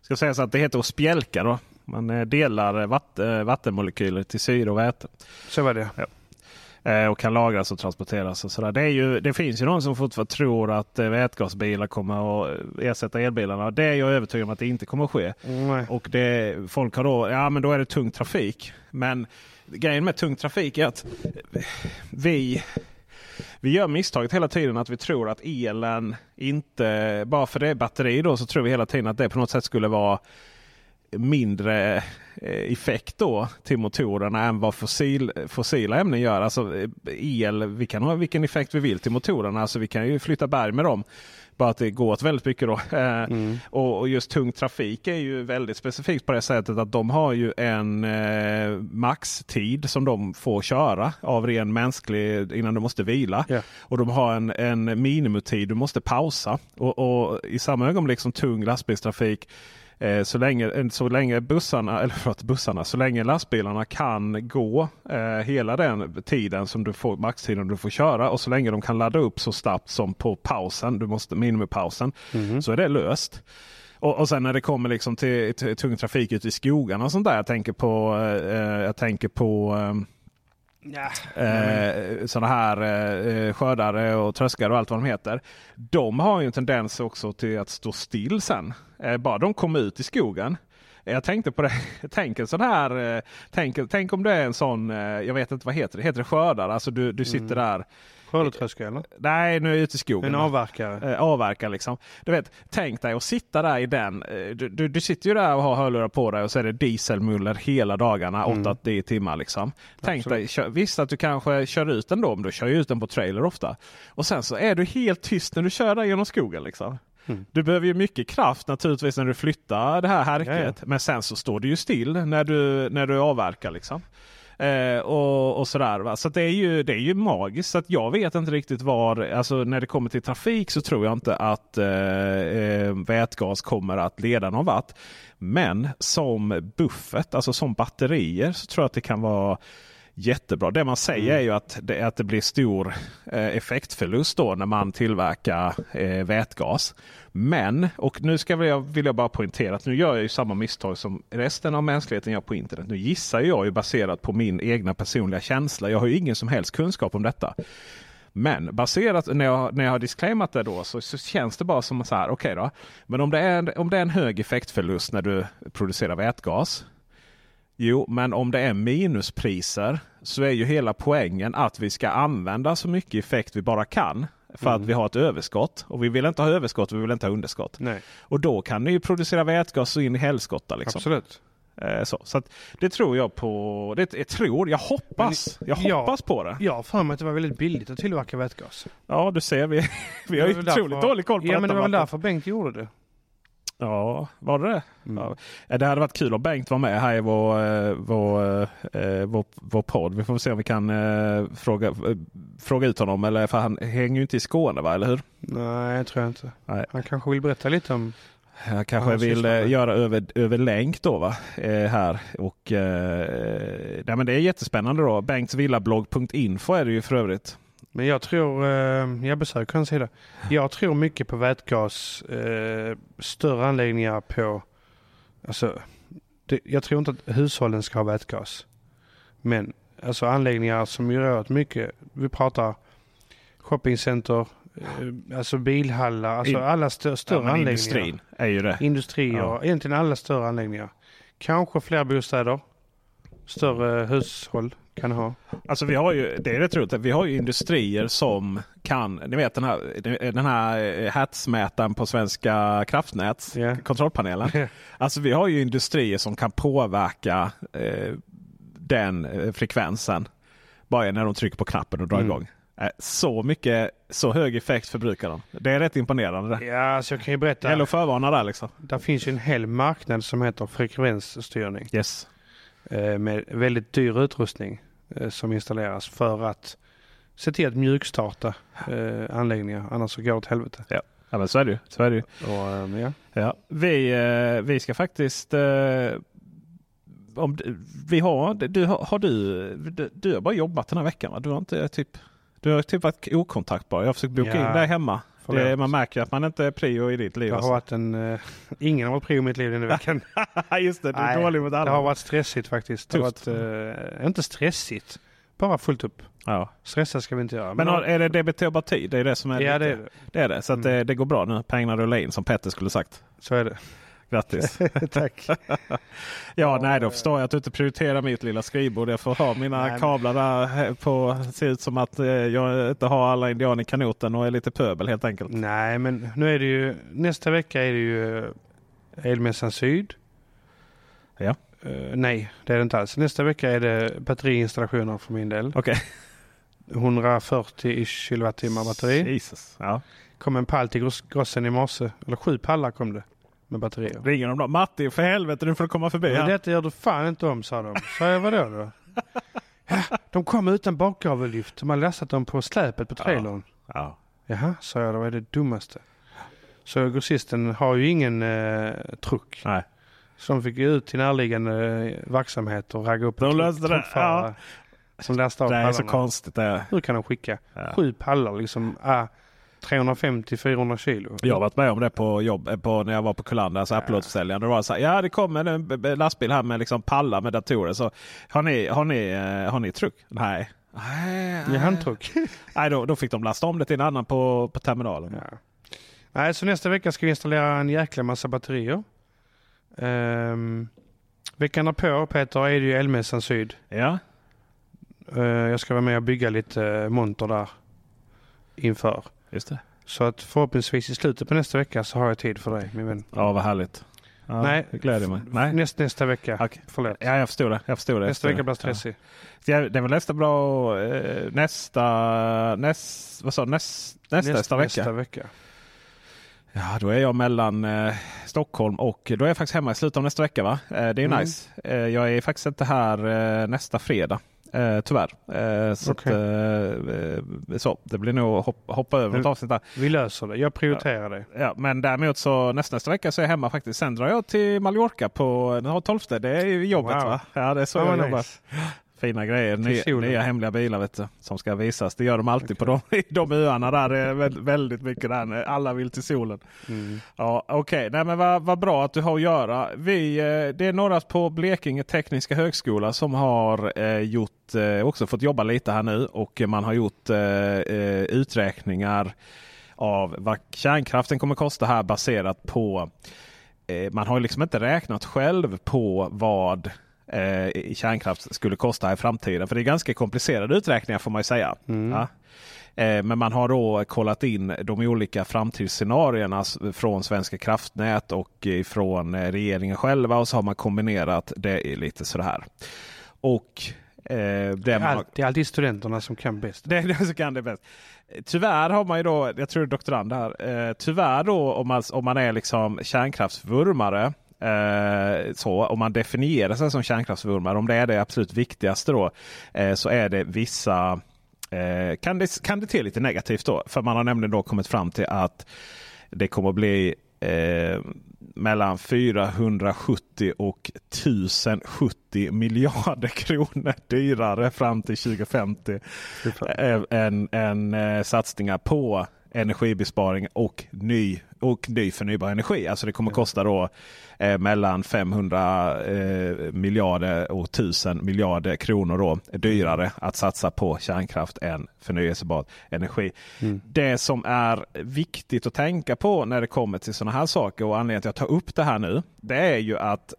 Ska sägas att det heter att spjälka då. Man eh, delar vatt, eh, vattenmolekyler till syre och väte. Så var det. Ja. Eh, och kan lagras och transporteras. Och sådär. Det, är ju, det finns ju någon som fortfarande tror att vätgasbilar kommer att ersätta elbilarna. Det är jag övertygad om att det inte kommer att ske. Mm. Och det, folk har då, ja men då är det tung trafik. Men grejen med tung trafik är att vi, vi gör misstaget hela tiden att vi tror att elen inte, bara för det är batteri då, så tror vi hela tiden att det på något sätt skulle vara mindre eh, effekt då till motorerna än vad fossil, fossila ämnen gör. Alltså eh, el, vi kan ha vilken effekt vi vill till motorerna. Alltså vi kan ju flytta berg med dem. Bara att det går åt väldigt mycket då. Eh, mm. Och, och, just tung trafik är ju väldigt specifikt på det sättet att de har ju en eh, maxtid som de får köra av ren mänsklig innan de måste vila. Yeah. Och de har en, en minimutid du måste pausa. Och, och i samma ögonblick som tung lastbilstrafik Eh, så, länge, så länge bussarna, eller förlåt, bussarna, så länge lastbilarna kan gå eh, hela den tiden som du får, maxtiden du får köra och så länge de kan ladda upp så snabbt som på pausen, du måste minimipausen, mm. så är det löst. Och, och sen när det kommer liksom till, till tung trafik ute i skogarna och sånt där. Jag tänker på, eh, jag tänker på eh, Ja. Eh, sådana här eh, skördare och tröskare och allt vad de heter. De har ju en tendens också till att stå still sen. Eh, bara de kommer ut i skogen. Jag tänkte på det. <laughs> Tänk en sån här. Eh, tänk, tänk om det är en sån. Eh, jag vet inte vad heter det. Heter det skördare? Alltså du, du sitter mm. där Skördetröska eller? Nej, nu är jag ute i skogen. En avverkare? Eh, avverkare liksom. Du vet, tänk dig att sitta där i den. Eh, du, du, du, sitter ju där och har hörlurar på dig och så är det dieselmuller hela dagarna, mm. 8-10 timmar liksom. Tänk dig, kör, visst att du kanske kör ut den då, men du kör ju ut den på trailer ofta. Och sen så är du helt tyst när du kör där genom skogen liksom. Mm. Du behöver ju mycket kraft naturligtvis när du flyttar det här härket. Ja, Men sen så står du ju still när du, när du avverkar liksom. Eh, och, och sådär. Va? Så det är, ju, det är ju magiskt. Så att jag vet inte riktigt var, alltså när det kommer till trafik så tror jag inte att eh, eh vätgas kommer att leda någon vart. Men som buffert, alltså som batterier så tror jag att det kan vara jättebra. Det man säger Mm. är ju att det, att det blir stor eh, effektförlust då när man tillverkar eh, vätgas. Men, och nu ska jag, vill jag bara poängtera att nu gör jag ju samma misstag som resten av mänskligheten gör på internet. Nu gissar jag ju baserat på min egna personliga känsla. Jag har ju ingen som helst kunskap om detta. Men baserat när jag, när jag har disclaimat det då så, så känns det bara som så här. Okej då. Men om det, är, om det är en hög effektförlust när du producerar vätgas. Jo, men om det är minuspriser så är ju hela poängen att vi ska använda så mycket effekt vi bara kan. För Mm. att vi har ett överskott. Och vi vill inte ha överskott vi vill inte ha underskott. Nej, Och då kan ni ju producera vätgas så in i helskotta. Liksom. absolut. Eh, så så det tror jag på. Det jag tror, jag hoppas. Jag ja. hoppas på det. Jag har för mig att det var väldigt billigt att tillverka vätgas. Ja, du ser. Vi, <laughs> vi har ju otroligt därför- dålig koll på Ja, detta. men det var väl därför Bengt gjorde det. Ja, var det det? Mm. Ja. Det hade varit kul om Bengt var med här i vår, eh, vår, eh, vår, vår podd. Vi får se om vi kan eh, fråga, fråga ut honom. Eller, för han hänger ju inte i Skåne, va? eller hur? Nej, jag tror jag inte. Nej. Han kanske vill berätta lite om... Jag kanske vill göra över, över länk då va? Eh, här. Och, eh, nej, men det är jättespännande då. Bengtsvillablogg.info är det ju för övrigt. Men jag tror, eh, jag besöker hans sida. Jag tror mycket på vätgas, eh, större anläggningar på, alltså, det, jag tror inte att hushållen ska ha vätgas. Men alltså anläggningar som gör åt mycket, vi pratar shoppingcenter, eh, alltså bilhallar, alltså In- alla stö, större Ja, anläggningar. industrin är ju det. Industrier, Ja. egentligen alla större anläggningar. Kanske fler bostäder, större hushåll kan ha. Alltså vi har ju, det är rätt roligt, vi har ju industrier som kan, ni vet den här, den här hertzmätaren på Svenska kraftnät, Ja. kontrollpanelen. Alltså vi har ju industrier som kan påverka eh, den eh, frekvensen. Bara när de trycker på knappen och drar Mm. igång. Eh, så mycket, så hög effekt förbrukar de. Det är rätt imponerande. Ja, alltså jag kan ju berätta. Att förvarna där liksom. Det finns ju en hel marknad som heter frekvensstyrning. Yes. eh, Med väldigt dyr utrustning eh, som installeras för att se till att mjukstarta eh, anläggningar. Annars så går det åt helvete. Ja men så är det ju. Så är det ju. Och, eh, ja. Ja, vi, eh, vi ska faktiskt... Eh, om, vi har, du, har, har du, du, du har bara jobbat den här veckan va? Du har inte typ... Du har typ varit okontaktbar. Jag har försökt boka Ja, in dig hemma. Det, man märker att man inte är prio i ditt liv. Det har Alltså. varit en... Eh, ingen har varit prio i mitt liv den här <laughs> veckan. Just det, du är dålig mot alla. Det har varit stressigt faktiskt. Det har Tufft. varit, eh, inte stressigt. Bara fullt upp. ja. Stressa ska vi inte göra. Men har, är det debiterbar tid? Det är det som är ja, det är det. det är det. Så Mm. det, det går bra nu. Pengarna rullar in som Petter skulle sagt. Så är det. Grattis! <laughs> Tack. <laughs> Ja, nej då förstår jag att du inte prioriterar mitt lilla skrivbord. Jag får ha mina Nej, kablar där på. Det ser ut som att eh, jag inte har alla indianer i kanoten och är lite pöbel helt enkelt. Nej, men nu är det ju... Nästa vecka är det ju eh, Elmässan Syd. Ja. Eh, nej, det är det inte alls. Nästa vecka är det batteriinstallationer för min del. Okej. 140 kilowattimmar batteri. Jesus. Ja. kom en pall till gross- grossen i morse. Eller sju pallar kom det med batterier. Ringer de då? Matti för helvete nu får du komma förbi. Men detta gör du fan inte om, sa de. Sa jag, vadå då? Ja, de kom utan bakgavellyft. De har lastat dem på släpet på trailern. Ja. Jaha, sa jag, det var det dummaste. Så grossisten har ju ingen eh, truck. Nej. Så de fick ju ut till närliggande eh, verksamhet och ragga upp De löste det, truckförare Som lastade av Det är så pallarna. konstigt det. är. Hur kan de skicka Ja. sju pallar liksom? Ah, 350-400 kilo. Jag har varit med om det på jobb eh, på, när jag var på Kullander, alltså Ja. uploadförsäljaren. Det var så här, ja det kommer en b- lastbil här med liksom pallar med datorer. Så, har, ni, har, ni, eh, har ni truck? Nej. Nej, I handtruck. <laughs> Nej då, då fick de lasta om det till en annan på, på terminalen. Ja. Nej, så nästa vecka ska vi installera en jäkla massa batterier. Um, veckan därpå, Peter, är det ju Elmässan Syd. Ja, Eh, jag ska vara med och bygga lite uh, monter där inför. Just det. Så att förhoppningsvis i slutet på nästa vecka så har jag tid för dig, min vän. Ja, vad härligt. Ja, Nej. Det gläder mig. Nej. Näst, nästa vecka. Okej. Förlåt. Ja, jag förstår det. Jag förstår det. nästa vecka blir stressig. Ja. Det är väl nästa bra... Eh, nästa... Näst, vad sa du? näst, nästa, nästa vecka? Nästa vecka. Ja, då är jag mellan eh, Stockholm och då är jag faktiskt hemma i slutet av nästa vecka. va? Eh, det är Mm. nice. Eh, jag är faktiskt inte här eh, nästa fredag. Eh, tyvärr. Eh, så, Okej. att, eh, eh, så det blir nog att hoppa, över något avsnitt där. Vi löser det. Jag prioriterar det. Ja, men däremot så nästa, nästa vecka så är jag hemma faktiskt. Sen drar jag till Mallorca på den 12. Det är ju jobbet Wow. va? Ja, det är så Ja, jag vad jobbar. Fina grejer. Nya, nya hemliga bilar vet du, som ska visas. Det gör de alltid på de, <laughs> de öarna där. Det är vä- väldigt mycket där. Alla vill till solen. Mm. Ja, Okej, men vad, vad bra att du har att göra. Vi, eh, det är några på Blekinge Tekniska Högskola som har eh, gjort, eh, också fått jobba lite här nu. Och man har gjort eh, eh, uträkningar av vad kärnkraften kommer kosta här baserat på eh, man har liksom inte räknat själv på vad eh, i kärnkraft skulle kosta i framtiden. För det är ganska komplicerade uträkningar får man ju säga. Mm. Ja. Eh, Men man har då kollat in de olika framtidsscenarierna från Svenska kraftnät och från regeringen själva och så har man kombinerat det i lite sådär. Och eh, det är all, det är alltid studenterna som kan bäst. det är det som kan det bäst. Tyvärr har man ju då, jag tror det är doktorand här, eh, tyvärr då om man, om man är liksom kärnkraftsvurmare eh, så, om man definierar sig som kärnkraftsvurmare, om det är det absolut viktigaste då, eh, så är det vissa eh, kan, det, kan det till lite negativt då. För man har nämligen då kommit fram till att det kommer att bli mellan 470 och 1070 miljarder kronor dyrare fram till 2050 än, än, satsningar på energibesparing och ny, och ny förnybar energi. Alltså det kommer kosta då eh, mellan 500 eh, miljarder och 1000 miljarder kronor då dyrare att satsa på kärnkraft än förnyelsebar energi. Mm. Det som är viktigt att tänka på när det kommer till sådana här saker och anledningen till att jag tar upp det här nu. Det är ju att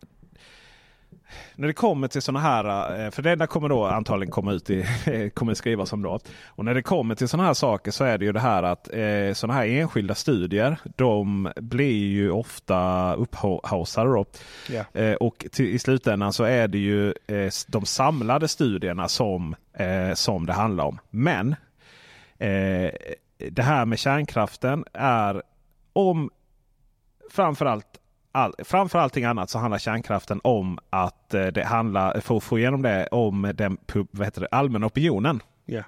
när det kommer till sådana här, eh, för det enda kommer då antagligen komma ut i, <laughs> kommer skrivas om då. Och när det kommer till sådana här saker så är det ju det här att eh, sådana här enskilda studier de blir ju ofta upphaussade då. Ja. Eh, och till, i slutändan så är det ju eh, de samlade studierna som, eh, som det handlar om. Men eh, det här med kärnkraften är om framförallt all, framför allting annat så handlar kärnkraften om att eh, det handlar, för att få igenom det, om den vad heter det, allmänna opinionen. Ja.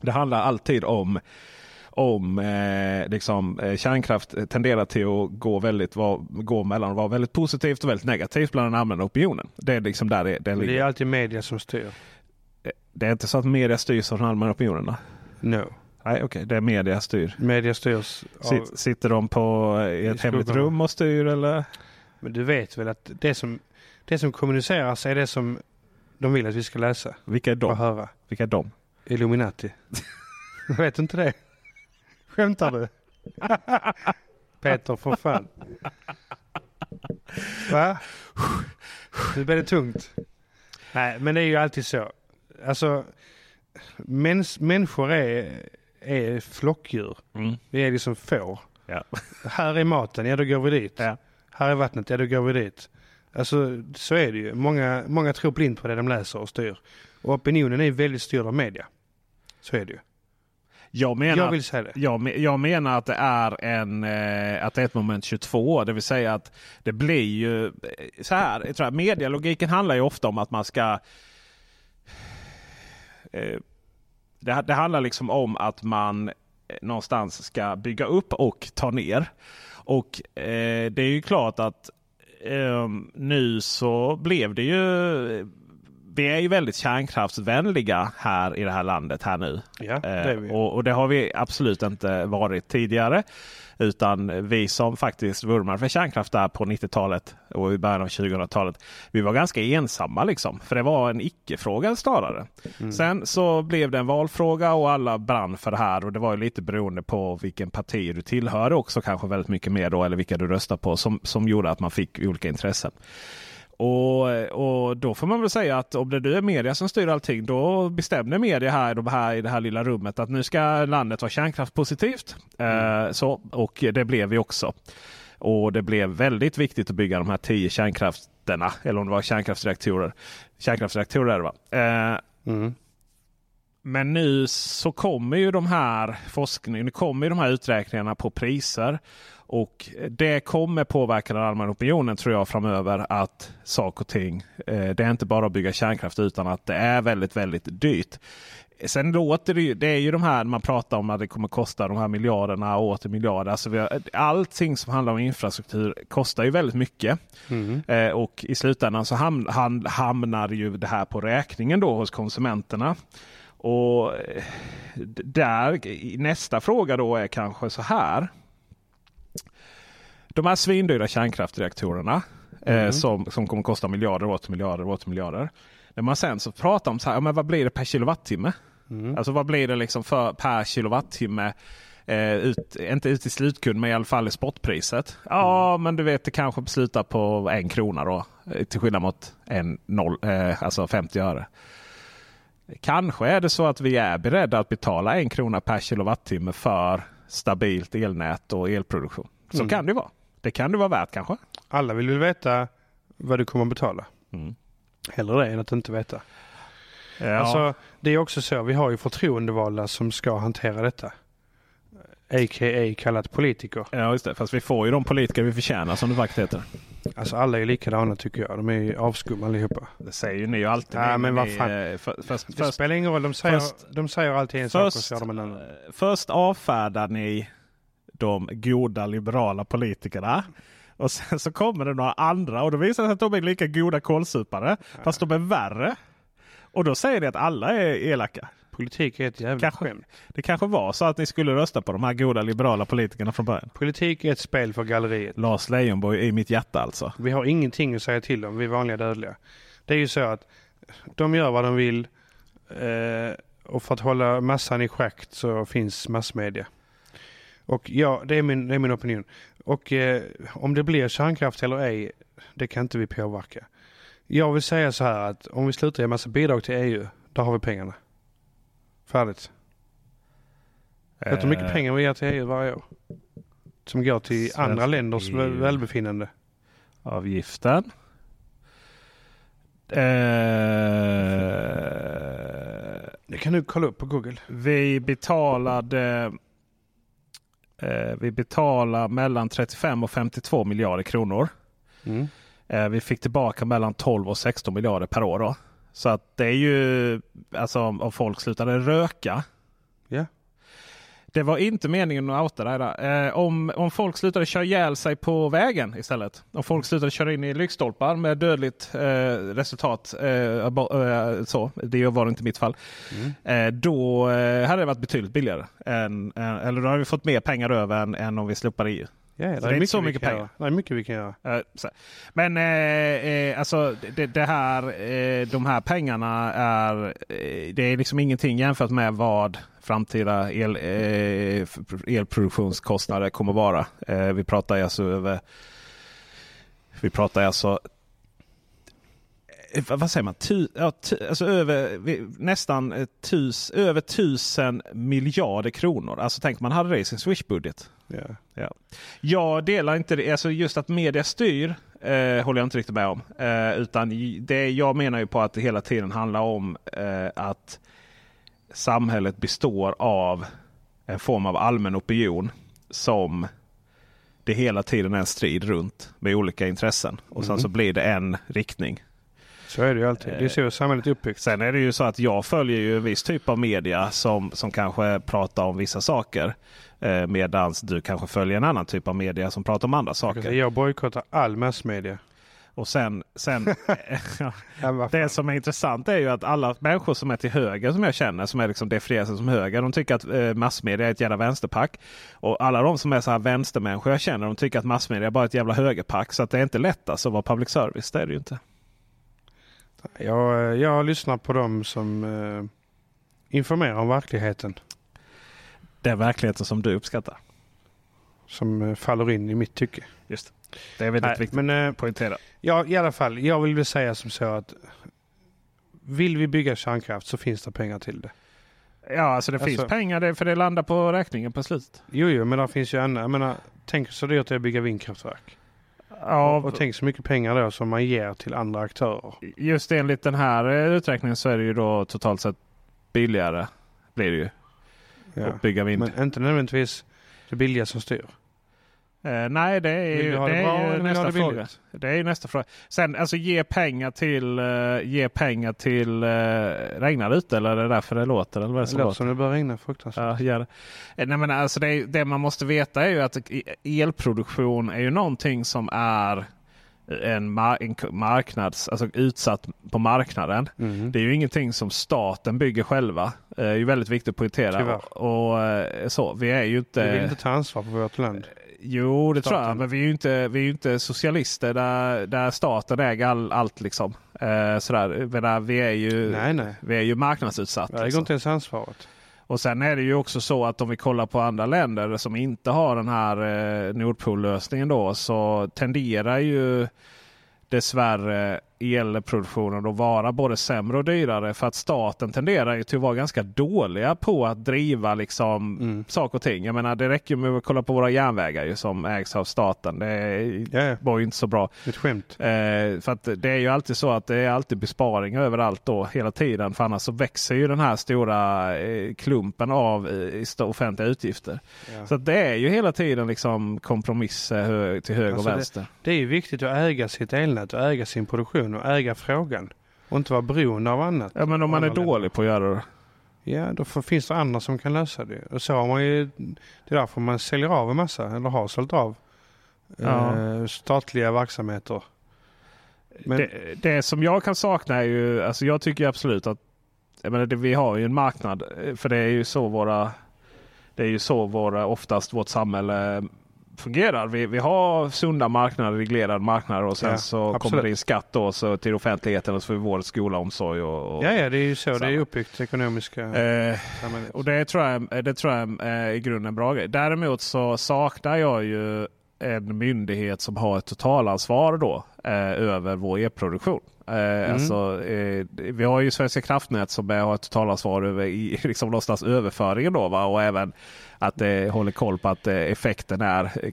Det handlar alltid om om eh, liksom, eh, kärnkraft tenderar till att gå, väldigt, var, gå mellan att vara väldigt positivt och väldigt negativt bland den allmänna opinionen. Det är liksom där det, det ligger. det är alltid media som styr. Det är inte så att media styrs av den allmänna opinionen? No. Nej, okej. Det är media styr. Media styrs av... Sit, sitter de på i ett hemligt rum och styr eller? Men du vet väl att det som, det som kommuniceras är det som de vill att vi ska läsa Vilka är och de? höra. Vilka är de? Illuminati. vet inte det? Skämtar du? Peter, för fan. Va? Nu blir det tungt. Nej, men det är ju alltid så. Alltså, mäns, människor är, är flockdjur. Mm. Vi är liksom får. Ja. <laughs> Här är maten, ja då går vi dit. Ja. Här är vattnet, ja då går vi dit. Alltså så är det ju. Många, många tror blint på det de läser och styr. Och opinionen är väldigt styrd av media. Så är det ju. Jag menar, Jag vill säga det. jag, jag menar att det är en eh, att det är ett moment 22. Det vill säga att det blir ju eh, så här. Jag tror medialogiken handlar ju ofta om att man ska eh, det, det handlar liksom om att man eh, någonstans ska bygga upp och ta ner. Och eh, det är ju klart att eh, nu så blev det ju vi är ju väldigt kärnkraftsvänliga här i det här landet här nu. Ja, det Eh, och, och det har vi absolut inte varit tidigare. Utan vi som faktiskt vurmar för kärnkraft där på 90-talet och i början av 2000-talet. Vi var ganska ensamma liksom. För det var en icke-fråga snarare. Mm. Sen så blev det en valfråga och alla brann för det här. Och det var ju lite beroende på vilken parti du tillhörde också kanske väldigt mycket mer då. Eller vilka du röstade på som, som gjorde att man fick olika intressen. Och, och då får man väl säga att om det nu är media som styr allting då bestämde media här, de här i det här lilla rummet att nu ska landet vara kärnkraftspositivt. Eh, så, och det blev vi också. Och det blev väldigt viktigt att bygga de här tio kärnkrafterna. Eller om det var kärnkraftsreaktorer. Kärnkraftsreaktorer är det va? Eh, Mm. Men nu så kommer ju de här forskningen, nu kommer de här uträkningarna på priser. Och det kommer påverka den allmänna opinionen tror jag framöver att saker och ting, eh, det är inte bara att bygga kärnkraft utan att det är väldigt, väldigt dyrt. Sen låter det ju, det är ju de här man pratar om att det kommer kosta de här miljarderna och åter miljarder. Alltså vi har, allting som handlar om infrastruktur kostar ju väldigt mycket. Mm. Eh, och i slutändan så ham, ham, hamnar ju det här på räkningen då hos konsumenterna. Och eh, där, nästa fråga då är kanske så här. De här svindyra kärnkraftreaktorerna eh, Mm. som, som kommer kosta miljarder, åter miljarder, åter miljarder. När man sen så pratar om så här, men vad blir det per kilowattimme? Mm. Alltså vad blir det liksom för, per kilowattimme? Eh, ut, inte ut i slutkund men i alla fall i spotpriset. Ja men du vet det kanske slutar på en krona då. eh, Till skillnad mot en noll, eh, alltså 50 öre. Kanske är det så att vi är beredda att betala en krona per kilowattimme för stabilt elnät och elproduktion. Så Mm. kan det vara. Det kan det vara värt kanske. Alla vill väl veta vad du kommer att betala. Mm. Hellre det än att inte veta. Ja. Alltså, det är också så, vi har ju förtroendevalda som ska hantera detta. A.k.a. kallat politiker. ja, just det. Fast vi får ju de politiker vi förtjänar som det vackert heter. Alltså alla är likadana tycker jag. De är ju avskum allihopa. Det säger ju ni ju alltid. Ja, men vad fan. eh, för, först, Det först, spelar ingen roll. De säger, först- de säger alltid en sak och så gör de en annan. eh, först avfärdar ni de goda liberala politikerna. Och sen så kommer det några andra och då visar det sig att de är lika goda kålsupare. Fast de är värre. Och då säger ni att alla är elaka. Politik är ett jävla Kanske. skämt. Det kanske var så att ni skulle rösta på de här goda liberala politikerna från början. Politik är ett spel för galleriet. Lars Leijonborg i mitt hjärta alltså. Vi har ingenting att säga till om, vi vanliga dödliga. Det är ju så att de gör vad de vill eh, och för att hålla massan i schakt så finns massmedia. Och ja, det är min, det är min opinion. Och eh, om det blir kärnkraft eller ej, det kan inte vi påverka. Jag vill säga så här att om vi slutar ge massa bidrag till EU, då har vi pengarna. Färdigt. Vet du hur mycket Eh, pengar vi ger till EU varje år? Som går till Svenska andra länders EU. väl- välbefinnande. Avgiften. Eh, Det kan du kolla upp på Google. vi betalade eh, vi betalar mellan 35 och 52 miljarder kronor. Mm. Eh, vi fick tillbaka mellan 12 och 16 miljarder per år. Då. Så att det är ju alltså om, folk slutade röka. Ja. Det var inte meningen att outa dig där. Eh, om, om folk slutade köra ihjäl sig på vägen istället. Om folk slutade köra in i lyktstolpar med dödligt eh, resultat. Eh, eh, så, det var det inte mitt fall. Mm. Eh, då eh, hade det varit betydligt billigare. Än, eller då hade vi fått mer pengar över än, än om vi slopade EU. Ja, det, det är inte så mycket pengar. Det är mycket vi kan göra. Eh. Men eh, eh, alltså det, det här, eh, de här pengarna är, eh, det är liksom ingenting jämfört med vad framtida el, elproduktionskostnader kommer vara. Vi pratar alltså över vi pratar alltså vad vad säger man? Tu, ja, tu, alltså över, nästan eh, tus, över tusen miljarder kronor. Alltså tänk man hade det i sin Swish-budget. Ja. Jag delar inte det. Alltså just att media styr eh, håller jag inte riktigt med om. Eh, utan det, jag menar ju på att det hela tiden handlar om eh, att samhället består av en form av allmän opinion som det hela tiden är en strid runt med olika intressen. Och sen Mm. så blir det en riktning. Så är det ju alltid. Det är så samhället är uppbyggt. Sen är det ju så att jag följer ju en viss typ av media som, som kanske pratar om vissa saker. Eh, Medan du kanske följer en annan typ av media som pratar om andra saker. jag bojkottar all massmedia. Och sen, sen <laughs> det som är intressant är ju att alla människor som är till höger som jag känner, som är liksom definierar sig som höger, de tycker att eh, massmedia är ett jävla vänsterpack. Och alla de som är så här vänstermänniskor jag känner, de tycker att massmedia är bara ett jävla högerpack. Så att det är inte lätt alltså att vara public service, det är det ju inte. Jag, jag lyssnar på dem som eh, informerar om verkligheten. Är verkligheten som du uppskattar. Som eh, faller in i mitt tycke. Just det. Det är väldigt Nej, viktigt men eh, att poängtera. ja, i alla fall. Jag vill väl säga som så att vill vi bygga kärnkraft så finns det pengar till det. Ja, alltså det Alltså- finns pengar det, för det landar på räkningen på slutet. Jo, jo, men det finns ju annat. Jag menar, tänk så dyrt det är att bygga vindkraftverk. Ja, Och tänk så mycket pengar då som man ger till andra aktörer. just enligt den här eh, uträkningen så är det ju då totalt sett billigare. Blir det ju. Ja. Att bygga vind. Men inte nödvändigtvis det billiga som styr. Eh, nej, det är Vill ju, det det ju nästa fråga. billigt? Det är ju nästa fråga. Sen alltså ge pengar till, uh, ge pengar till uh, regnar det ute eller är det därför det låter? Eller vad det Det som låter som det börjar regna fruktansvärt. Ja, det. Nej, men alltså det, det man måste veta är ju att elproduktion är ju någonting som är en, mar en marknads, alltså utsatt på marknaden. Mm. Det är ju ingenting som staten bygger själva. Det är ju väldigt viktigt att poängtera. Tyvärr. Och, och så, vi är ju inte... Vi vill inte ta ansvar för vårt land. Jo, det tror jag. Staten. Men vi är ju inte, vi är inte socialister där, där staten äger all, allt. liksom. Eh, sådär. Men där, vi är ju, Nej, nej. vi är ju marknadsutsatt. Jag äger liksom. inte ens ansvaret. Och sen är det ju också så att om vi kollar på andra länder som inte har den här eh, Nordpool-lösningen då så tenderar ju dessvärre elproduktionen att vara både sämre och dyrare. För att staten tenderar ju till att vara ganska dåliga på att driva liksom Mm. saker och ting. Jag menar det räcker med att kolla på våra järnvägar ju, som ägs av staten. Det var ju inte så bra. Ett skämt. Eh, för att det är ju alltid så att det är alltid besparingar överallt då hela tiden. För annars så växer ju den här stora eh, klumpen av eh, offentliga utgifter. Ja. Så det är ju hela tiden liksom kompromisser hö- till höger Alltså och det- vänster. Det är ju viktigt att äga sitt elnät och äga sin produktion och äga frågan. Och inte vara beroende av annat. Ja men om man är dålig på att göra det. Ja, då får, finns det andra som kan lösa det. Och så har man ju, det är därför man säljer av en massa, eller har sålt av, Ja. eh, statliga verksamheter. Men, det. Det som jag kan sakna är ju, alltså jag tycker absolut att jag menar, det, vi har ju en marknad. eh, För det är ju så våra, det är ju så våra, oftast vårt samhälle fungerar. Vi, vi har sunda marknader, reglerade marknader och sen Ja, så absolut. kommer det in skatt då, så till offentligheten och så får vi vård, skola, omsorg och, och ja, ja, det är ju så. Det är Samma. uppbyggt ekonomiska Eh, samhället. och det tror jag, det tror jag är i grunden en bra grej. Däremot så saknar jag ju en myndighet som har ett totalansvar då eh, över vår elproduktion. Eh, alltså, eh, vi har ju Svenska kraftnät som har ett totalansvar över i, <laughs> liksom någonstans överföringen då va? och även att det håller koll på att eh, effekten är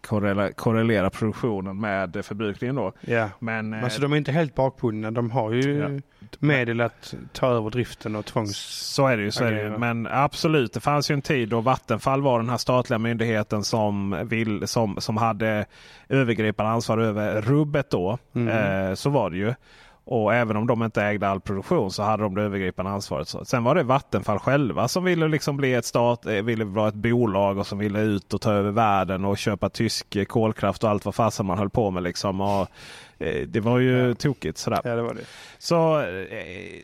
korrelerar produktionen med förbrukningen då. Ja. Men eh, Alltså de är inte helt bakbundna. De har ju Ja. medel att ta över driften och tvångs... Så är det ju. Så är det ju. Men absolut, det fanns ju en tid då Vattenfall var den här statliga myndigheten som, vill, som, som hade övergripande ansvar över rubbet då. Mm. Eh, så var det ju. Och även om de inte ägde all produktion så hade de det övergripande ansvaret. Så. Sen var det Vattenfall själva som ville liksom bli ett stat, eh, ville vara ett bolag och som ville ut och ta över världen och köpa tysk eh, kolkraft och allt vad fasen man höll på med. Liksom. Och, eh, det var ju Ja. tokigt sådär. Ja, det var det. Så eh,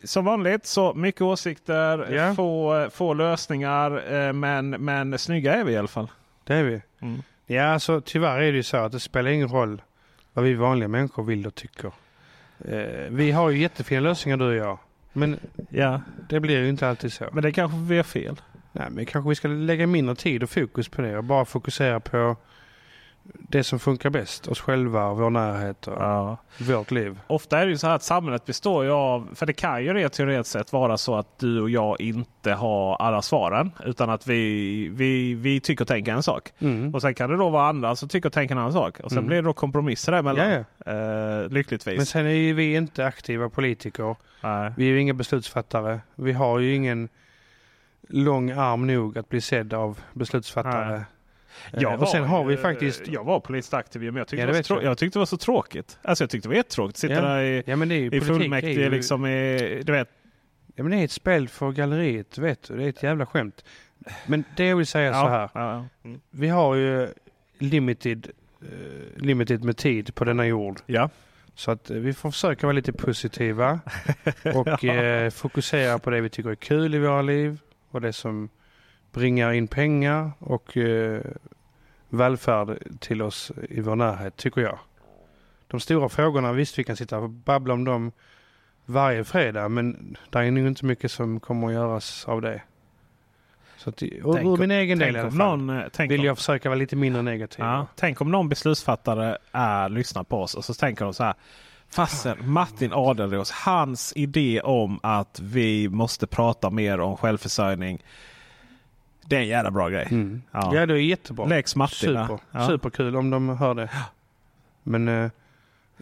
som vanligt så mycket åsikter, Ja. få, få lösningar. Eh, men, men snygga är vi i alla fall. Det är vi. Mm. Ja, alltså tyvärr är det ju så att det spelar ingen roll vad vi vanliga människor vill och tycker. Eh, vi har ju jättefina lösningar du och jag. Men Ja, det blir ju inte alltid så. men det kanske vi har fel. Nej, men kanske vi ska lägga mindre tid och fokus på det och bara fokusera på det som funkar bäst. Oss själva, vår närhet och Ja. vårt liv. Ofta är det ju så här att samhället består ju av, för det kan ju rent teoretiskt sett vara så att du och jag inte har alla svaren. Utan att vi, vi, vi tycker och tänker en sak. Mm. Och sen kan det då vara andra som tycker och tänker en annan sak. Och sen Mm. blir det då kompromisser däremellan. Ja, ja. Eh, lyckligtvis. Men sen är ju vi inte aktiva politiker. Nej. Vi är ju inga beslutsfattare. Vi har ju ingen lång arm nog att bli sedd av beslutsfattare. Nej. Eh, Jag och sen var har vi ju- faktiskt... Jag var politiskt aktiv men jag tyckte, Ja, det så jag. tyckte det var så tråkigt. Alltså jag tyckte det var jättetråkigt att sitta Ja. där i, Ja men det är ju i politik är fullmäktige ju, liksom i, du vet. Ja men det är ett spel för galleriet, vet du. Det är ett jävla skämt. Men det jag vill säga så här. Ja, ja. Mm. Vi har ju limited, eh, limited med tid på denna jord. ja. Så att eh, vi får försöka vara lite positiva <laughs> och eh, fokusera på det vi tycker är kul i våra liv och det som bringar in pengar och eh, välfärd till oss i vår närhet, tycker jag. De stora frågorna, visst vi kan sitta och babbla om dem varje fredag, men det är nog inte mycket som kommer att göras av det. Så att, ur, Tänk ur min egen del i alla fall, någon, eh, tänk vill om, jag försöka vara lite mindre negativ. ja, tänk om någon beslutsfattare är, lyssnar på oss och så tänker de så här. Fasen, Martin Adelros, hans idé om att vi måste prata mer om självförsörjning. Det är en jävla bra grej. Mm. Ja. Ja. det är jättebra. Lex Martin. Super. Ja. Superkul om de hör det. Men eh,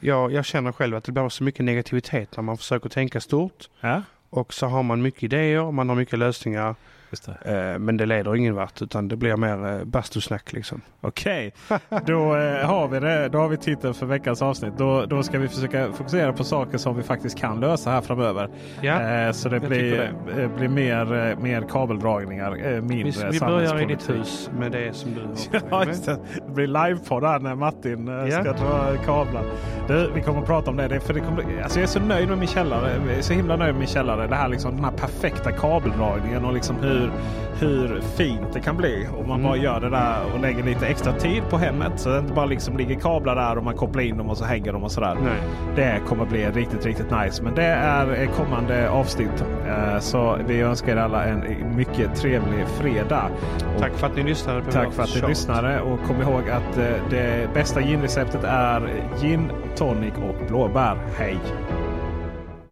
jag, jag känner själv att det blir så mycket negativitet när man försöker tänka stort. Ja. Och så har man mycket idéer, man har mycket lösningar. Just det. Eh, men det leder ingen vart utan det blir mer eh, bastusnack liksom. Okej, då eh, har vi det. Då har vi titeln för veckans avsnitt. Då, då ska vi försöka fokusera på saker som vi faktiskt kan lösa här framöver. Ja, Eh, så det blir, eh, blir mer, eh, mer kabeldragningar, eh, vi, mindre vi börjar i ditt hus med det som du <laughs> har Ja, det. det blir livepodd här när Martin eh, Ja. ska dra kablar. Du, vi kommer att prata om det. det, för det kommer, alltså jag är så nöjd med min källare. Jag är så himla nöjd med min källare. Det här liksom, den här perfekta kabeldragningen och liksom hur, hur fint det kan bli. Om man Mm. bara gör det där och lägger lite extra tid på hemmet. Så det inte bara liksom ligger kablar där och man kopplar in dem och så hänger de och sådär. Nej. Det kommer bli riktigt, riktigt nice. Men det är kommande avsnitt. Eh, Så vi önskar er alla en mycket trevlig fredag. Och Tack för att ni lyssnade på Tack för att ni tjat. lyssnade och kom ihåg att eh, det bästa ginreceptet är gin, tonic och blåbär. Hej!